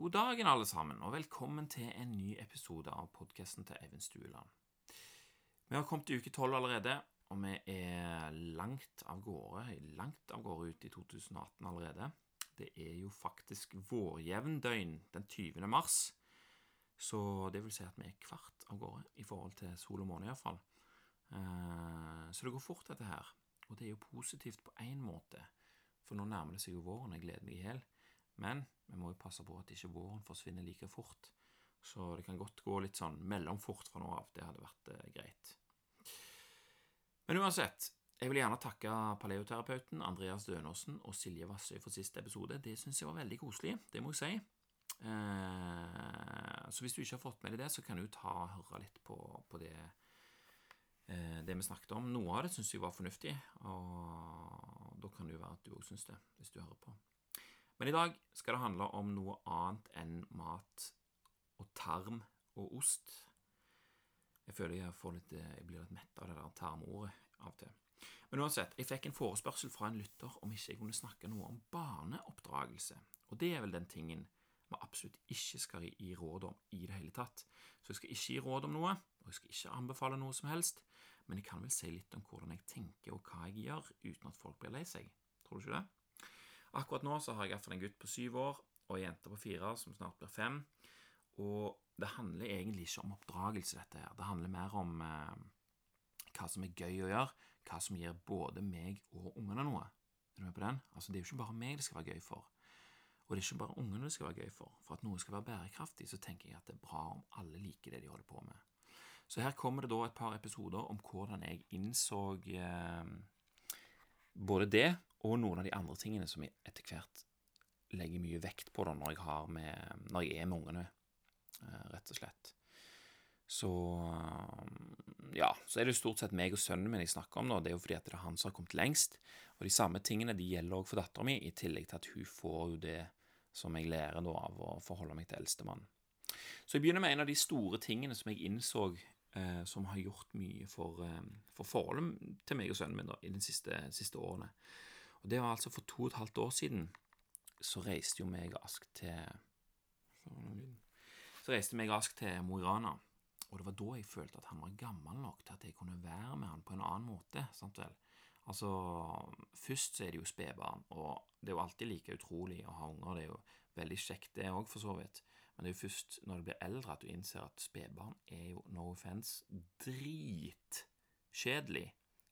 God dagen, alle sammen, og velkommen til en ny episode av podkasten til Eivind Stueland. Vi har kommet til uke tolv allerede, og vi er langt av gårde, langt av gårde ut i 2018 allerede. Det er jo faktisk vårjevndøgn den 20. mars, så det vil si at vi er kvart av gårde i forhold til sol og måne, iallfall. Eh, så det går fort, dette her. Og det er jo positivt på én måte, for nå nærmer det seg jo våren, jeg gleder meg i hjel. Men vi må jo passe på at ikke våren forsvinner like fort. Så det kan godt gå litt sånn mellomfort fra nå av. Det hadde vært eh, greit. Men uansett, jeg vil gjerne takke paleoterapeuten Andreas Dønåsen og Silje Vassøy for siste episode. Det syns jeg var veldig koselig, det må jeg si. Eh, så hvis du ikke har fått med deg det, så kan du ta og høre litt på, på det, eh, det vi snakket om. Noe av det syns jeg var fornuftig, og da kan det jo være at du òg syns det, hvis du hører på. Men i dag skal det handle om noe annet enn mat og tarm og ost. Jeg føler jeg, litt, jeg blir litt mett av det der tarmordet av og til. Men uansett, jeg fikk en forespørsel fra en lytter om ikke jeg kunne snakke noe om barneoppdragelse. Og det er vel den tingen vi absolutt ikke skal gi råd om i det hele tatt. Så jeg skal ikke gi råd om noe, og jeg skal ikke anbefale noe som helst, men jeg kan vel si litt om hvordan jeg tenker og hva jeg gjør, uten at folk blir lei seg. Tror du ikke det? Akkurat nå så har jeg iallfall en gutt på syv år og ei jente på fire som snart blir fem. Og det handler egentlig ikke om oppdragelse, dette her. Det handler mer om eh, hva som er gøy å gjøre, hva som gir både meg og ungene noe. Er du med på den? Altså, Det er jo ikke bare meg det skal være gøy for. Og det er ikke bare ungene det skal være gøy for. For at noe skal være bærekraftig, så tenker jeg at det er bra om alle liker det de holder på med. Så her kommer det da et par episoder om hvordan jeg innså eh, både det og noen av de andre tingene som jeg etter hvert legger mye vekt på da når jeg, med, når jeg er med ungene, eh, rett og slett. Så ja, så er det jo stort sett meg og sønnen min jeg snakker om nå. Det er jo fordi at det er han som har kommet lengst. Og de samme tingene de gjelder òg for dattera mi, i tillegg til at hun får jo det som jeg lærer da av å forholde meg til eldstemann. Så jeg begynner med en av de store tingene som jeg innså eh, som har gjort mye for, eh, for, forholdet til meg og sønnen min da, i de siste, siste årene. Og det var altså for to og et halvt år siden. Så reiste jo meg Ask til Så reiste meg og Ask til Mo i Rana. Og det var da jeg følte at han var gammel nok til at jeg kunne være med han på en annen måte. sant vel? Altså, Først så er det jo spedbarn, og det er jo alltid like utrolig å ha unger. Det er jo veldig kjekt, det òg, for så vidt. Men det er jo først når du blir eldre at du innser at spedbarn er jo, no offence, dritkjedelig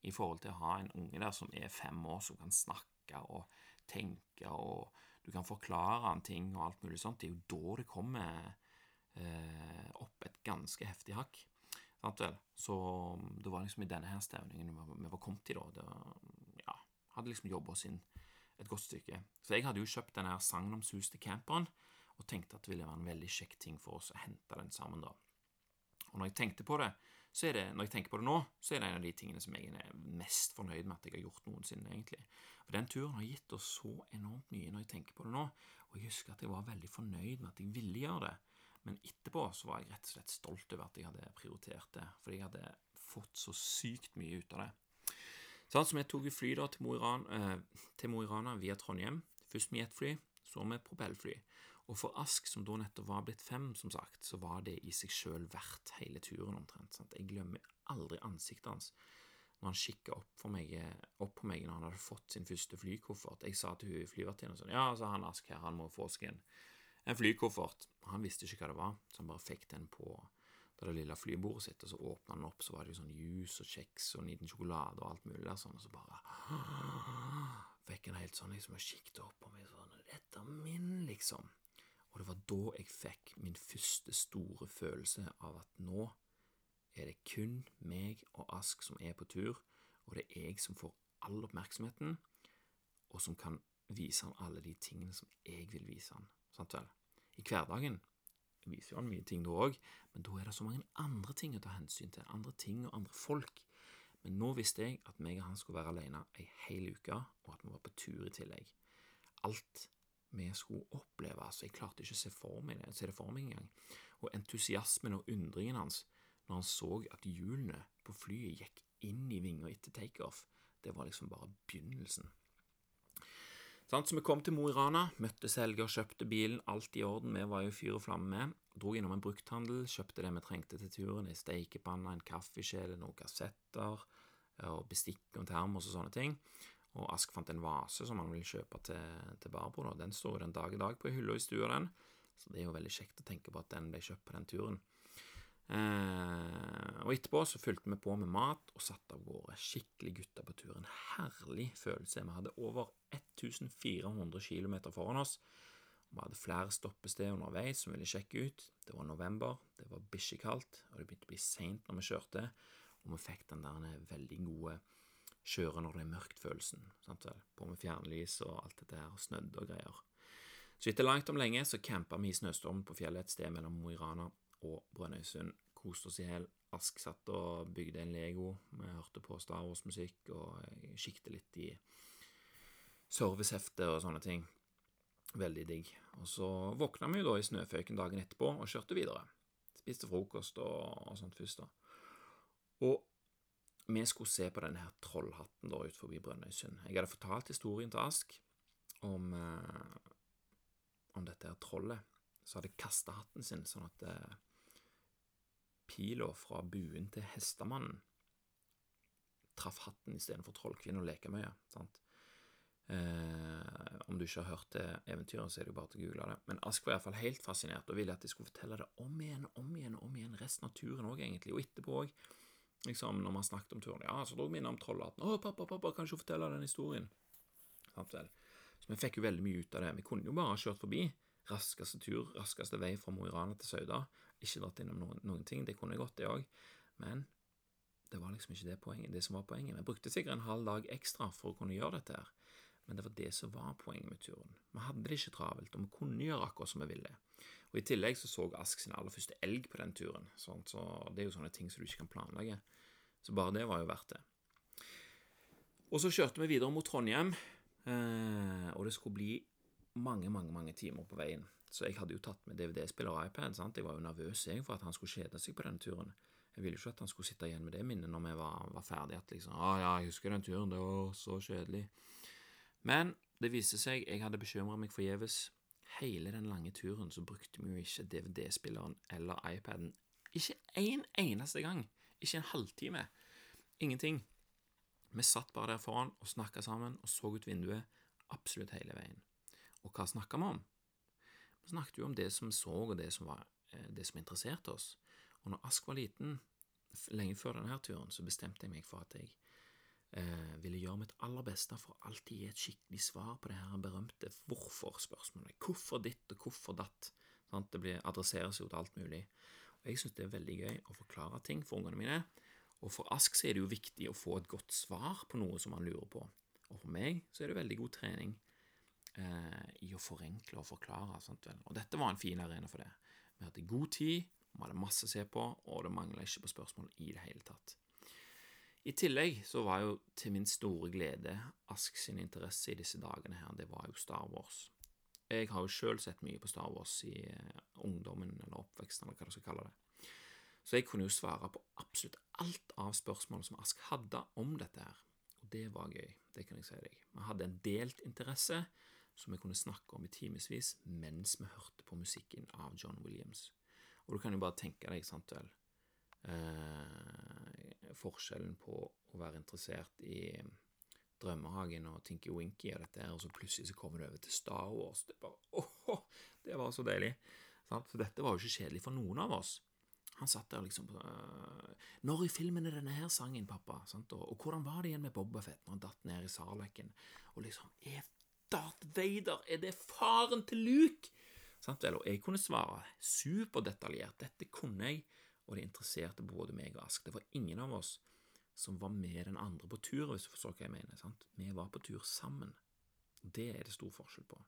i forhold til å ha en unge der som er fem år, som kan snakke og tenke, og du kan forklare han ting og alt mulig sånt. Det er jo da det kommer eh, opp et ganske heftig hakk. Sant vel? Så um, det var liksom i denne her stevningen vi var kommet i, da. Det, ja, hadde liksom jobba oss inn et godt stykke. Så jeg hadde jo kjøpt denne her sagnomsuste camperen og tenkte at det ville være en veldig kjekk ting for oss å hente den sammen, da. Og når jeg tenkte på det, så er det, når jeg tenker på det nå, så er det en av de tingene som jeg er mest fornøyd med at jeg har gjort noensinne, egentlig. For den turen har gitt oss så enormt mye når jeg tenker på det nå, og jeg husker at jeg var veldig fornøyd med at jeg ville gjøre det. Men etterpå så var jeg rett og slett stolt over at jeg hadde prioritert det, fordi jeg hadde fått så sykt mye ut av det. Sånn som jeg tok fly da til Mo i Rana eh, via Trondheim, først med jetfly, så med propellfly. Og for Ask, som da nettopp var blitt fem, som sagt, så var det i seg sjøl verdt hele turen, omtrent. Sant? Jeg glemmer aldri ansiktet hans når han kikka opp, opp, på meg når han hadde fått sin første flykoffert. Jeg sa til hun flyvertinnen sånn Ja, så han Ask her, han må få seg en, en flykoffert. Han visste ikke hva det var, så han bare fikk den på det lille flybordet sitt, og så åpna han opp, så var det jo sånn juice og kjeks og en liten sjokolade og alt mulig der, sånn, og så bare fikk en helt sånn liksom og kikket opp på meg sånn Dette er min, liksom. Og det var da jeg fikk min første store følelse av at nå er det kun meg og Ask som er på tur, og det er jeg som får all oppmerksomheten, og som kan vise han alle de tingene som jeg vil vise han. Sant vel? I hverdagen viser jo han mye ting da òg, men da er det så mange andre ting å ta hensyn til, andre ting og andre folk. Men nå visste jeg at meg og han skulle være alene ei hel uke, og at vi var på tur i tillegg. Alt vi skulle oppleve. altså Jeg klarte ikke å se, for meg se det for meg engang. Og entusiasmen og undringen hans når han så at hjulene på flyet gikk inn i vinga etter takeoff, det var liksom bare begynnelsen. Sånn, Så vi kom til Mo i Rana, møtte selger, kjøpte bilen, alt i orden, vi var jo fyr og flamme med. Dro innom en brukthandel, kjøpte det vi trengte til turen, ei steikepanne, en kaffekjele, noen kassetter, og bestikk og termos og sånne ting. Og Ask fant en vase som han ville kjøpe til, til Barbro. Da. Den står jo den dag i dag på hylla i stua, den. Så det er jo veldig kjekt å tenke på at den ble kjøpt på den turen. Eh, og etterpå så fulgte vi på med mat og satte av gårde. Skikkelig gutter på turen. Herlig følelse. Vi hadde over 1400 km foran oss. Vi hadde flere stoppesteder underveis som ville sjekke ut. Det var november, det var bikkjekaldt, og det begynte å bli seint når vi kjørte. Og vi fikk den der veldig gode kjøre når det er mørkt-følelsen. På med fjernlys og alt dette her, snødd og greier. Så etter langt om lenge så campa vi i snøstormen på fjellet et sted mellom Mo i Rana og Brønnøysund. Koste oss i hjel. Ask satt og bygde en Lego. Vi hørte på Star Wars-musikk og kikket litt i servicehefter og sånne ting. Veldig digg. Og så våkna vi jo da i snøføyken dagen etterpå og kjørte videre. Spiste frokost og, og sånt først, da. Og vi skulle se på denne her trollhatten da ut forbi Brønnøysund. Jeg hadde fortalt historien til Ask om, eh, om dette her trollet som hadde kasta hatten sin sånn at eh, pila fra buen til hestemannen traff hatten istedenfor trollkvinnen og lekemøya. sant? Eh, om du ikke har hørt det eventyret, så er det jo bare til å google det. Men Ask var iallfall helt fascinert og ville at jeg skulle fortelle det om igjen om igjen om igjen resten av turen òg, egentlig. Og etterpå òg, liksom, når man snakket om turen. Ja, så dro vi innom trollhatten. 'Å, pappa, pappa, kan ikke fortelle den historien?' Så vi fikk jo veldig mye ut av det. Vi kunne jo bare ha kjørt forbi. Raskeste tur, raskeste vei fra Mo i Rana til Sauda. Ikke dratt innom noen, noen ting. Det kunne jeg godt, det òg. Men det var liksom ikke det poenget. Det som var poenget. Vi brukte sikkert en halv dag ekstra for å kunne gjøre dette her. Men det var det som var poenget med turen. Vi hadde det ikke travelt, og vi kunne gjøre akkurat som vi ville. Og I tillegg så så Ask sin aller første elg på den turen, sånn, så det er jo sånne ting som du ikke kan planlegge. Så bare det var jo verdt det. Og så kjørte vi videre mot Trondheim, eh, og det skulle bli mange, mange mange timer på veien. Så jeg hadde jo tatt med DVD-spiller og iPad. sant? Jeg var jo nervøs jeg for at han skulle kjede seg på den turen. Jeg ville jo ikke at han skulle sitte igjen med det minnet når vi var, var ferdige. At liksom, ah, ja, jeg husker den turen, det var så kjedelig. Men det viste seg jeg hadde bekymra meg forgjeves. Hele den lange turen så brukte vi jo ikke DVD-spilleren eller iPaden. Ikke en eneste gang. Ikke en halvtime. Ingenting. Vi satt bare der foran og snakka sammen og så ut vinduet absolutt hele veien. Og hva snakka vi om? Vi snakket jo om det som vi så, og det som, var, eh, det som interesserte oss. Og når Ask var liten, lenge før denne turen, så bestemte jeg meg for at jeg eh, ville gjøre mitt aller beste for å alltid gi et skikkelig svar på det her berømte hvorfor-spørsmålet. Hvorfor ditt og hvorfor datt? Sant? Det blir, adresseres jo til alt mulig. Og Jeg syns det er veldig gøy å forklare ting for ungene mine. Og for Ask så er det jo viktig å få et godt svar på noe som han lurer på. Og for meg så er det veldig god trening eh, i å forenkle og forklare. Sant vel? Og dette var en fin arena for det. Vi hadde god tid, vi hadde masse å se på, og det mangla ikke på spørsmål i det hele tatt. I tillegg så var jo til min store glede Ask sin interesse i disse dagene her, det var jo Star Wars. Jeg har jo sjøl sett mye på Star Wars i uh, ungdommen eller oppveksten, eller hva du skal kalle det. Så jeg kunne jo svare på absolutt alt av spørsmål som Ask hadde om dette her. Og det var gøy, det kan jeg si deg. Vi hadde en delt interesse, som vi kunne snakke om i timevis mens vi hørte på musikken av John Williams. Og du kan jo bare tenke deg, sant vel, eh, forskjellen på å være interessert i Drømmehagen og Tinky Winky og dette her, og så plutselig så kommer du over til Star Wars. Det, bare, oh, det var så deilig. For dette var jo ikke kjedelig for noen av oss. Han satt der liksom øh, Når i filmen er denne her sangen, pappa? Og, og hvordan var det igjen med Bobafett når han datt ned i Sarlekken? Og liksom Er Darth Vader, er det faren til Luke? Sant vel? Og jeg kunne svare superdetaljert. Dette kunne jeg, og det interesserte både meg og Ask. Det var ingen av oss som var med den andre på tur, hvis du forstår hva jeg mener. Sant? Vi var på tur sammen. Det er det stor forskjell på.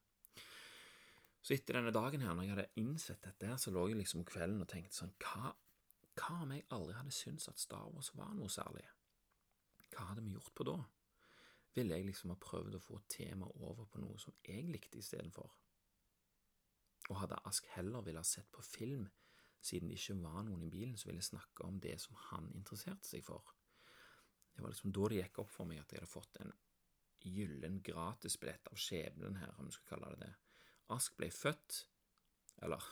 Så etter denne dagen her, når jeg hadde innsett dette, så lå jeg liksom kvelden og tenkte sånn Hva, hva om jeg aldri hadde syntes at Star Wars var noe særlig? Hva hadde vi gjort på da? ville jeg liksom ha prøvd å få temaet over på noe som jeg likte istedenfor. Og hadde Ask heller ville ha sett på film, siden det ikke var noen i bilen som ville snakke om det som han interesserte seg for. Det var liksom da det gikk opp for meg at jeg hadde fått en gyllen gratisbillett av skjebnen her, om vi skal kalle det det. Ask ble født Eller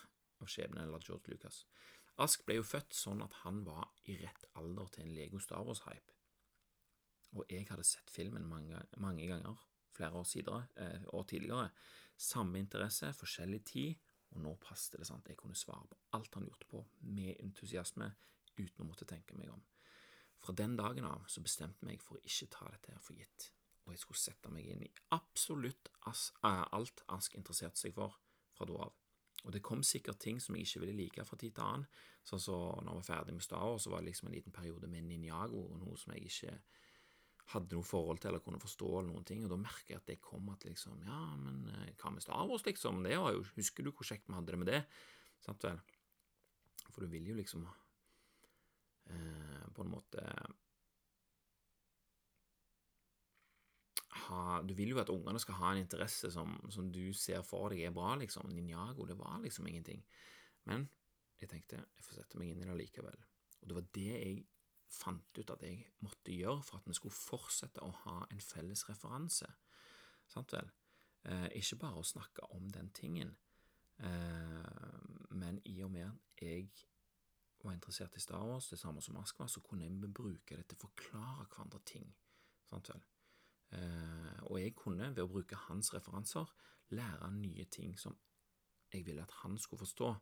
av skjebnen, eller George Lucas. Ask ble jo født sånn at han var i rett alder til en Lego Star Wars-hype. Og jeg hadde sett filmen mange, mange ganger, flere år, sidere, eh, år tidligere. Samme interesse, forskjellig tid, og nå passet det sånn at Jeg kunne svare på alt han lurte på, med entusiasme, uten å måtte tenke meg om. Fra den dagen av så bestemte jeg meg for å ikke ta dette her for gitt, og jeg skulle sette meg inn i absolutt uh, alt Ask interesserte seg for fra da av. Og det kom sikkert ting som jeg ikke ville like fra tid til annen. Sånn så når jeg var ferdig med Star Wars, så var det liksom en liten periode med Ninjago, og noe som jeg ikke hadde noe forhold til eller kunne forstå, eller noen ting, og da merker jeg at det kom at liksom Ja, men eh, hva med Star Wars, liksom? Det var jo Husker du hvor kjekt vi hadde det med det? Sant vel? For du vil jo liksom eh, på en måte ha Du vil jo at ungene skal ha en interesse som, som, du ser for deg er bra, liksom. Ninjago, det var liksom ingenting. Men jeg tenkte jeg får sette meg inn i det likevel. Og det var det jeg fant ut at jeg måtte gjøre for at vi skulle fortsette å ha en felles referanse. Sant vel? Eh, ikke bare å snakke om den tingen, eh, men i og med at jeg var interessert i Star Wars, det samme som Ask var, så kunne vi bruke det til å forklare hverandre ting. Sant vel? Eh, og jeg kunne, ved å bruke hans referanser, lære nye ting som jeg ville at han skulle forstå.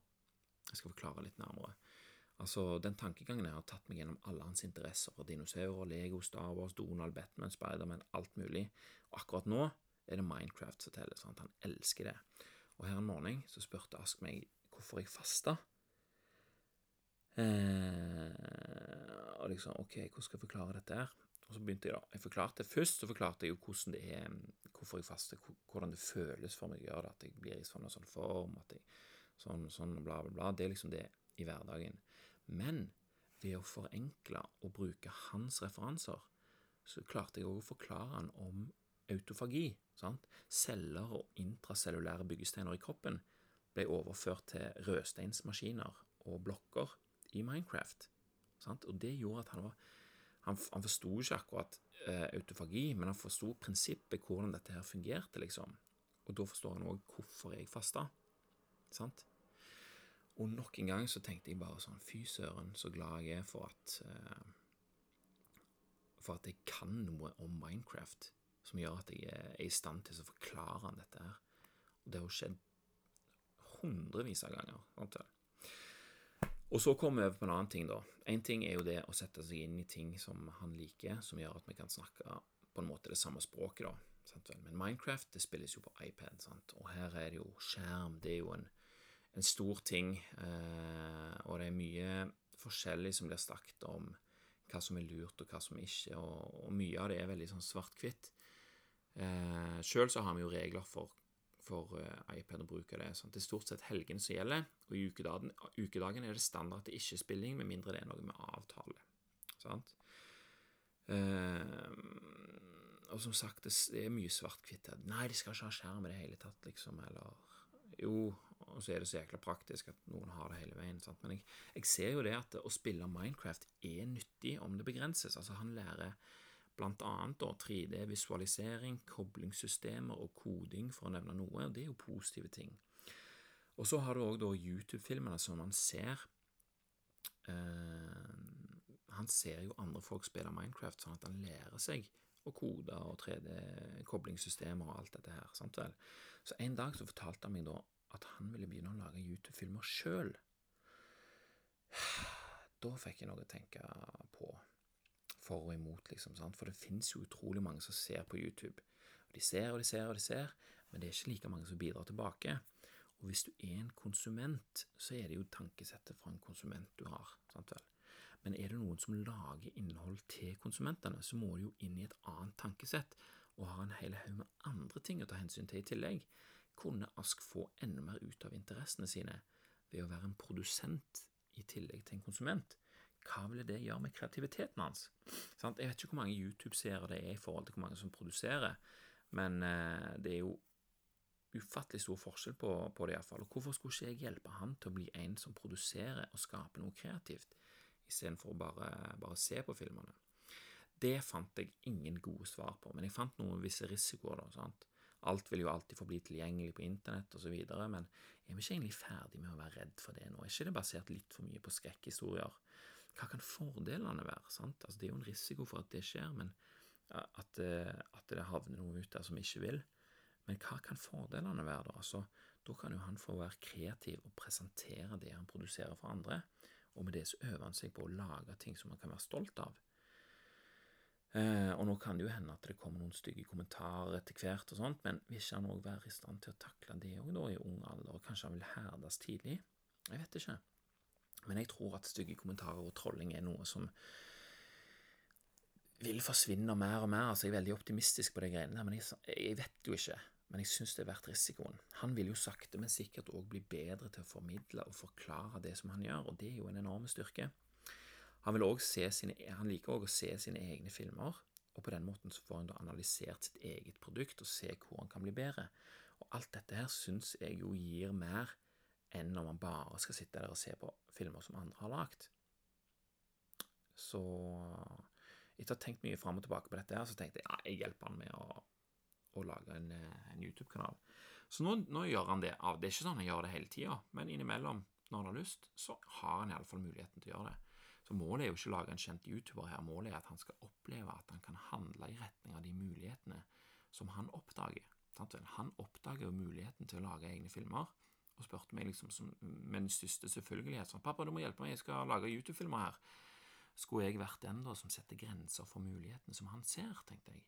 Jeg skal forklare litt nærmere. Altså, Den tankegangen har tatt meg gjennom alle hans interesser, dinosaurer, Lego, Star Wars, Donald, Batman, Spiderman, alt mulig. Og akkurat nå er det Minecraft som teller. Sant? Han elsker det. Og her en morgen så spurte Ask meg hvorfor jeg fasta. Eh, og liksom, ok, hvordan skal jeg forklare dette her? Og så begynte jeg da, jeg forklarte Først så forklarte jeg jo hvordan det er, hvorfor jeg faster, hvordan det føles for meg å gjøre det, at jeg blir i sånn og sånn form, at jeg sånn sånn, bla, bla, bla. Det er liksom det i hverdagen. Men ved å forenkle og bruke hans referanser, så klarte jeg òg å forklare han om autofagi. Sant? Celler og intracellulære byggesteiner i kroppen ble overført til rødsteinsmaskiner og blokker i Minecraft. Sant? Og det gjorde at han var han, forsto ikke akkurat eh, autofagi, men han forsto prinsippet, hvordan dette her fungerte, liksom. Og da forstår han òg hvorfor jeg fasta. Sant? Og nok en gang så tenkte jeg bare sånn Fy søren, så glad jeg er for at eh, For at jeg kan noe om Minecraft som gjør at jeg er i stand til å forklare han dette her. Og det har jo skjedd hundrevis av ganger. Sant? Og så kommer vi over på en annen ting, da. En ting er jo det å sette seg inn i ting som han liker, som gjør at vi kan snakke på en måte det samme språket, da. Men Minecraft det spilles jo på iPad, sant? og her er det jo skjerm. Det er jo en, en stor ting, eh, og det er mye forskjellig som blir snakket om hva som er lurt, og hva som ikke, og, og mye av det er veldig sånn svart-hvitt. Eh, Sjøl så har vi jo regler for for uh, iPad å bruke det. Sånn. Det er stort sett helgene som gjelder, og i ukedagen, ukedagen er det standard til ikke-spilling, med mindre det er noe med avtale. Sant? Uh, og som sagt, det er mye svart-hvitt. Nei, de skal ikke ha skjerm i det hele tatt, liksom, eller Jo, og så er det så jækla praktisk at noen har det hele veien. Sant? Men jeg, jeg ser jo det at å spille Minecraft er nyttig om det begrenses. Altså, han lærer blant annet 3D-visualisering, koblingssystemer og koding, for å nevne noe. og Det er jo positive ting. Og så har du òg YouTube-filmene som man ser. Uh, han ser jo andre folk spille Minecraft, sånn at han lærer seg å kode og 3D-koblingssystemer og alt dette her. sant vel? Så en dag så fortalte han meg da at han ville begynne å lage YouTube-filmer sjøl. Da fikk jeg noe å tenke på for og imot, liksom. Sant? For det fins jo utrolig mange som ser på YouTube. Og De ser og de ser og de ser, men det er ikke like mange som bidrar tilbake. Og hvis du er en konsument, så er det jo tankesettet fra en konsument du har. sant vel? Men er det noen som lager innhold til konsumentene, så må du jo inn i et annet tankesett og har en hel haug med andre ting å ta hensyn til i tillegg. Kunne Ask få enda mer ut av interessene sine ved å være en produsent i tillegg til en konsument? hva ville det gjøre med kreativiteten hans? Jeg vet ikke hvor mange YouTube-seere det er i forhold til hvor mange som produserer, men eh, det er jo ufattelig stor forskjell på, på det, iallfall. Og hvorfor skulle ikke jeg hjelpe han til å bli en som produserer og skaper noe kreativt, istedenfor å bare, bare se på filmene? Det fant jeg ingen gode svar på, men jeg fant noen visse risikoer. da, sant? Alt vil jo alltid forbli tilgjengelig på internett osv., men er vi ikke egentlig ferdig med å være redd for det nå? Er ikke det basert litt for mye på skrekkhistorier? Hva kan fordelene være? sant? Altså, Det er jo en risiko for at det skjer, men at, eh, at det havner noe ut der som vi ikke vil. Men hva kan fordelene være, da? Altså, da kan jo han få være kreativ og presentere det han produserer for andre, og med det så øver han seg på å lage ting som han kan være stolt av. Eh, og nå kan det jo hende at det kommer noen stygge kommentarer etter hvert, og sånt, men vil ikke han òg være i stand til å takle det òg i ung alder, og kanskje han vil herdes tidlig? Jeg vet ikke. Men jeg tror at stygge kommentarer og trolling er noe som vil forsvinne mer og mer. Altså, jeg er veldig optimistisk på de greiene der, men jeg, jeg vet jo ikke. Men jeg syns det er verdt risikoen. Han vil jo sakte, men sikkert òg bli bedre til å formidle og forklare det som han gjør, og det er jo en enorm styrke. Han, sine, han liker òg å se sine egne filmer, og på den måten så får han da analysert sitt eget produkt og se hvor han kan bli bedre. Og alt dette her syns jeg jo gir mer enn når man bare skal sitte der og se på filmer som andre har lagd. Så etter å ha tenkt mye fram og tilbake på dette, her, så tenkte jeg ja, jeg hjelper han med å, å lage en, en YouTube-kanal. Så nå, nå, gjør han det. av. Det er ikke sånn han gjør det hele tida, men innimellom, når han har lyst, så har han iallfall muligheten til å gjøre det. Så målet er jo ikke å lage en kjent YouTuber her, målet er at han skal oppleve at han kan handle i retning av de mulighetene som han oppdager. Han oppdager jo muligheten til å lage egne filmer, og spurte meg liksom som, med den største selvfølgelighet sånn 'Pappa, du må hjelpe meg, jeg skal lage YouTube-filmer her.' Skulle jeg vært den da som setter grenser for mulighetene som han ser, tenkte jeg.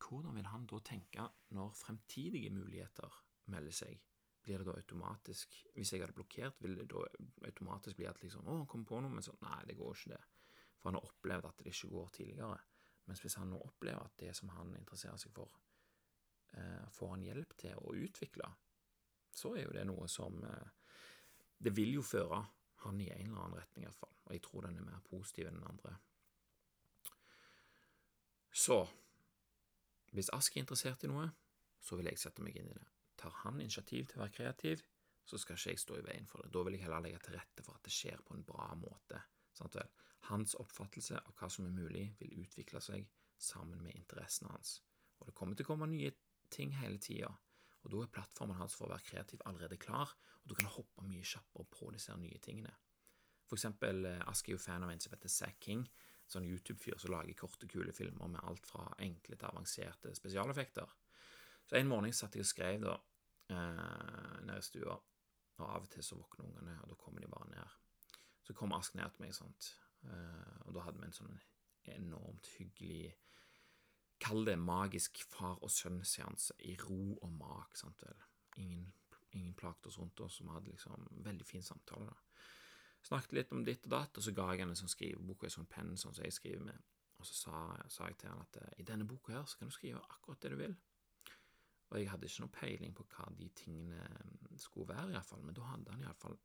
Hvordan vil han da tenke når fremtidige muligheter melder seg? Blir det da automatisk Hvis jeg hadde blokkert, vil det da automatisk bli at liksom Å, han kom på noe, men sånn Nei, det går ikke, det. For han har opplevd at det ikke går tidligere. Mens hvis han nå opplever at det som han interesserer seg for, eh, får han hjelp til å utvikle, så er jo det noe som eh, Det vil jo føre han i en eller annen retning, iallfall. Og jeg tror den er mer positiv enn den andre. Så hvis Ask er interessert i noe, så vil jeg sette meg inn i det. Tar han initiativ til å være kreativ, så skal ikke jeg stå i veien for det. Da vil jeg heller legge til rette for at det skjer på en bra måte. Sant vel? Hans oppfattelse av hva som er mulig, vil utvikle seg sammen med interessene hans. Og det kommer til å komme nye ting hele tida. Og da er plattformen hans for å være kreativ allerede klar, og du kan hoppe mye kjappere på disse nye tingene. For eksempel, Aske Ask er jo fan av en som heter Zack King, sånn YouTube-fyr som lager korte, kule filmer med alt fra enkle til avanserte spesialeffekter. Så en morgen satt jeg og skrev da, eh, nede i stua, og av og til så våkner ungene, og da kommer de bare ned. Så kom Ask ned til meg, sant? Eh, og da hadde vi en sånn enormt hyggelig Kall det magisk far og sønn-seanse i ro og mak. sant vel. Ingen, ingen plagte oss rundt oss, som hadde liksom veldig fin samtale. da. Snakket litt om ditt og datt, og så ga jeg henne en sånn skrivebok og en sånn penn sånn som jeg skriver med. Og så sa, sa jeg til henne at eh, i denne boka her så kan du skrive akkurat det du vil. Og jeg hadde ikke noe peiling på hva de tingene mm, skulle være, iallfall, men da hadde han iallfall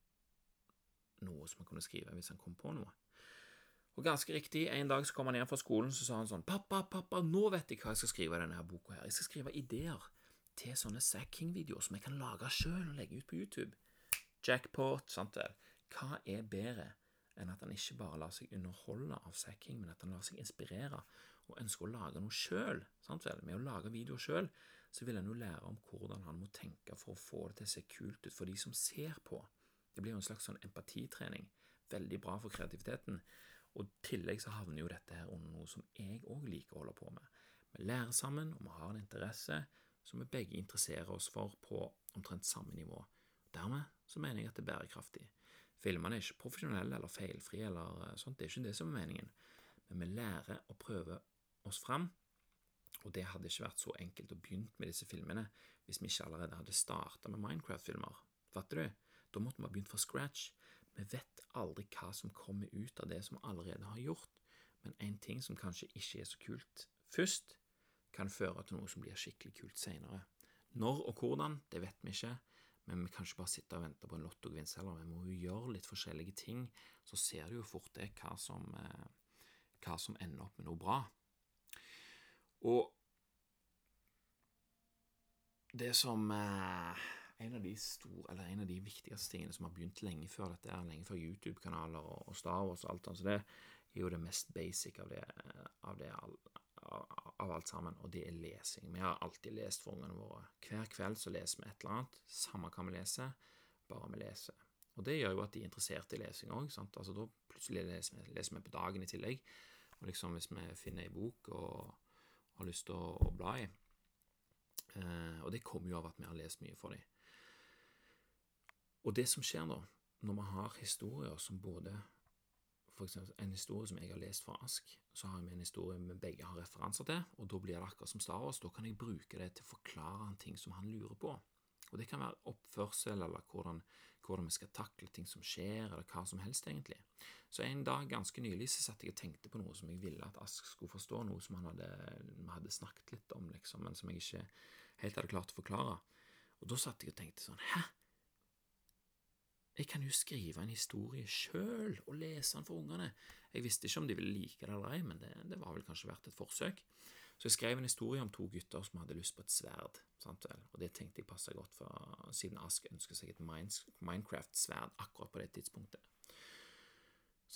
noe som han kunne skrive hvis han kom på noe. Og ganske riktig, en dag så kom han hjem fra skolen så sa han sånn 'Pappa, pappa, nå vet jeg hva jeg skal skrive i denne her boka her. Jeg skal skrive ideer til sånne Zack King-videoer som jeg kan lage sjøl og legge ut på YouTube.' Jackpot, sant det. Hva er bedre enn at han ikke bare lar seg underholde av Zack King, men at han lar seg inspirere og ønsker å lage noe sjøl? Med å lage videoer sjøl, så vil han jo lære om hvordan han må tenke for å få det til å se kult ut for de som ser på. Det blir jo en slags sånn empatitrening. Veldig bra for kreativiteten. Og i tillegg så havner jo dette her under noe som jeg òg liker å holde på med. Vi lærer sammen, og vi har en interesse som vi begge interesserer oss for på omtrent samme nivå. Dermed så mener jeg at det er bærekraftig. Filmene er ikke profesjonelle eller feilfrie eller eh, sånt, det er ikke det som er meningen. Men vi lærer å prøve oss fram, og det hadde ikke vært så enkelt å begynne med disse filmene hvis vi ikke allerede hadde starta med Minecraft-filmer. Fatter du? Da måtte vi ha begynt fra scratch. Vi vet aldri hva som kommer ut av det som vi allerede har gjort, men en ting som kanskje ikke er så kult først, kan føre til noe som blir skikkelig kult seinere. Når og hvordan, det vet vi ikke, men vi kan ikke bare sitte og vente på en lottogevinst heller. Vi må jo gjøre litt forskjellige ting, så ser du jo fort det hva som, eh, hva som ender opp med noe bra. Og det som eh, en av de store, eller en av de viktigste tingene som har begynt lenge før dette, lenge før YouTube-kanaler og Star Wars og alt sånt, så det er jo det mest basic av det, av, det av, av alt sammen, og det er lesing. Vi har alltid lest for ungene våre. Hver kveld så leser vi et eller annet, samme hva vi leser, bare vi leser. Og det gjør jo at de er interessert i lesing òg. Altså, da plutselig leser vi, leser vi, på dagen i tillegg. Og liksom hvis vi finner ei bok og har lyst til å, å bla i eh, Og det kommer jo av at vi har lest mye for dem. Og det som skjer nå, når vi har historier som både for eksempel en historie som jeg har lest fra Ask, så har vi en historie vi begge har referanser til, og da blir det akkurat som Star Wars. Da kan jeg bruke det til å forklare en ting som han lurer på. Og det kan være oppførsel, eller hvordan, hvordan, vi skal takle ting som skjer, eller hva som helst, egentlig. Så en dag ganske nylig så satt jeg og tenkte på noe som jeg ville at Ask skulle forstå, noe som han hadde, vi hadde snakket litt om, liksom, men som jeg ikke helt hadde klart å forklare. Og da satt jeg og tenkte sånn Hæ? Jeg kan jo skrive en historie sjøl og lese den for ungene. Jeg visste ikke om de ville like det eller ei, men det, det var vel kanskje verdt et forsøk. Så jeg skrev en historie om to gutter som hadde lyst på et sverd, og det tenkte jeg passa godt, for siden Ask ønsker seg et Minecraft-sverd akkurat på det tidspunktet.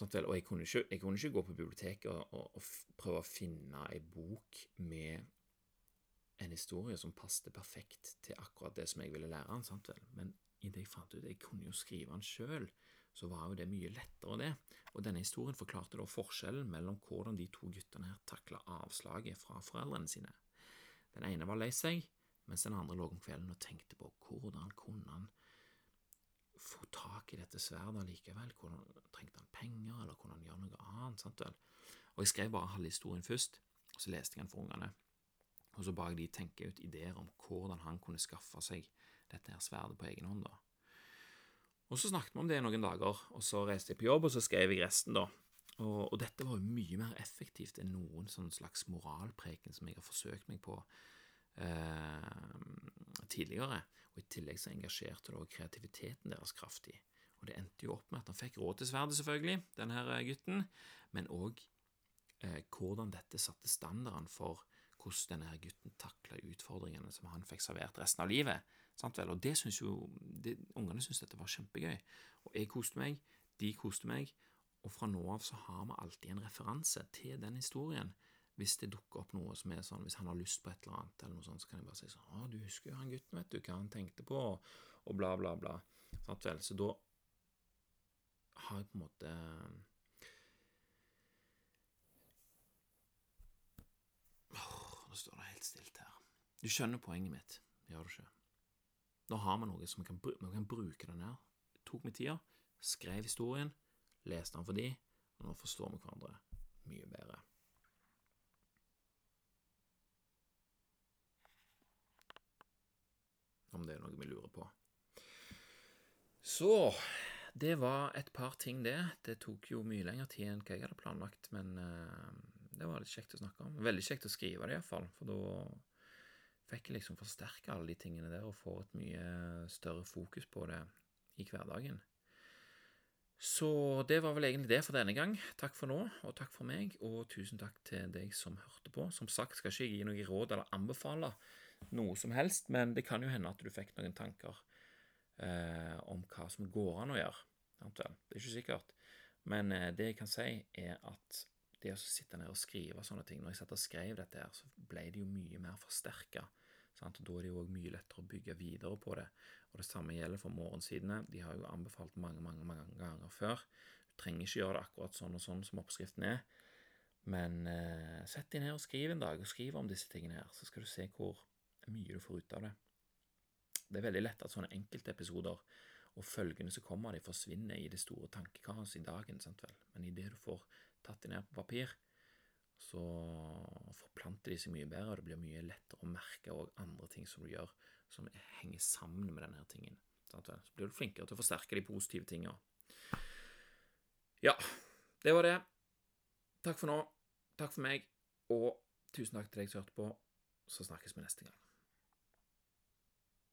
Og jeg kunne, ikke, jeg kunne ikke gå på biblioteket og, og, og prøve å finne ei bok med en historie som passet perfekt til akkurat det som jeg ville lære han, sant vel, men idet jeg fant ut jeg kunne jo skrive den sjøl, så var jo det mye lettere, det. Og denne historien forklarte da forskjellen mellom hvordan de to guttene her takla avslaget fra foreldrene sine. Den ene var lei seg, mens den andre lå om kvelden og tenkte på hvordan kunne han få tak i dette sverdet likevel, hvordan trengte han penger, eller kunne han gjøre noe annet, sant vel. Og jeg skrev bare halve historien først, og så leste jeg den for ungene, og så ba jeg de tenke ut ideer om hvordan han kunne skaffe seg dette her sverdet på egen hånd, da. Og så snakket vi om det i noen dager, og så reiste jeg på jobb, og så skrev jeg resten, da. Og, og dette var jo mye mer effektivt enn noen sånn slags moralpreken som jeg har forsøkt meg på eh, tidligere. Og i tillegg så engasjerte det også kreativiteten deres kraftig. Og det endte jo opp med at han fikk råd til sverdet, selvfølgelig, denne gutten, men òg eh, hvordan dette satte standarden for hvordan denne her gutten takla utfordringene som han fikk servert resten av livet. Sant vel? Og det synes jo det, Ungene syntes dette var kjempegøy. Og jeg koste meg, de koste meg, og fra nå av så har vi alltid en referanse til den historien. Hvis det dukker opp noe som er sånn, hvis han har lyst på et eller annet, eller noe sånt, så kan jeg bare si sånn 'Å, du husker jo han gutten, vet du, hva han tenkte på', og bla, bla, bla. Sant vel? Så da har jeg på en måte Nå står det helt stilt her. Du skjønner poenget mitt, gjør du ikke? Nå har vi noe som vi kan, vi kan bruke den her. Det Tok meg tida, skrev historien, leste den for de, og nå forstår vi hverandre mye bedre. Om det er noe vi lurer på. Så det var et par ting, det. Det tok jo mye lengre tid enn hva jeg hadde planlagt, men uh, det var litt kjekt å snakke om. Veldig kjekt å skrive det, iallfall, for da fikk jeg liksom forsterke alle de tingene der og få et mye større fokus på det i hverdagen. Så det var vel egentlig det for denne gang. Takk for nå, og takk for meg, og tusen takk til deg som hørte på. Som sagt skal ikke jeg gi noe råd eller anbefale noe som helst, men det kan jo hende at du fikk noen tanker eh, om hva som går an å gjøre. Det er ikke sikkert. Men eh, det jeg kan si, er at det å sitte ned og skrive sånne ting Når jeg satt og skrev dette, her, så ble det jo mye mer forsterka? Og Da er det jo òg mye lettere å bygge videre på det. Og Det samme gjelder for morgensidene. De har jo anbefalt mange mange, mange ganger før. Du trenger ikke gjøre det akkurat sånn og sånn som oppskriften er. Men eh, sett deg ned og skriv en dag, og skriv om disse tingene her, så skal du se hvor mye du får ut av det. Det er veldig lett at sånne enkeltepisoder og følgene som kommer, de forsvinner i det store tankekaoset i dagen, sant vel. Men idet du får tatt de ned på papir, så forplanter de seg mye bedre, og det blir mye lettere å merke òg andre ting som du gjør, som henger sammen med denne tingen. Så blir du flinkere til å forsterke de positive tinga. Ja, det var det. Takk for nå. Takk for meg, og tusen takk til deg som hørte på. Så snakkes vi neste gang.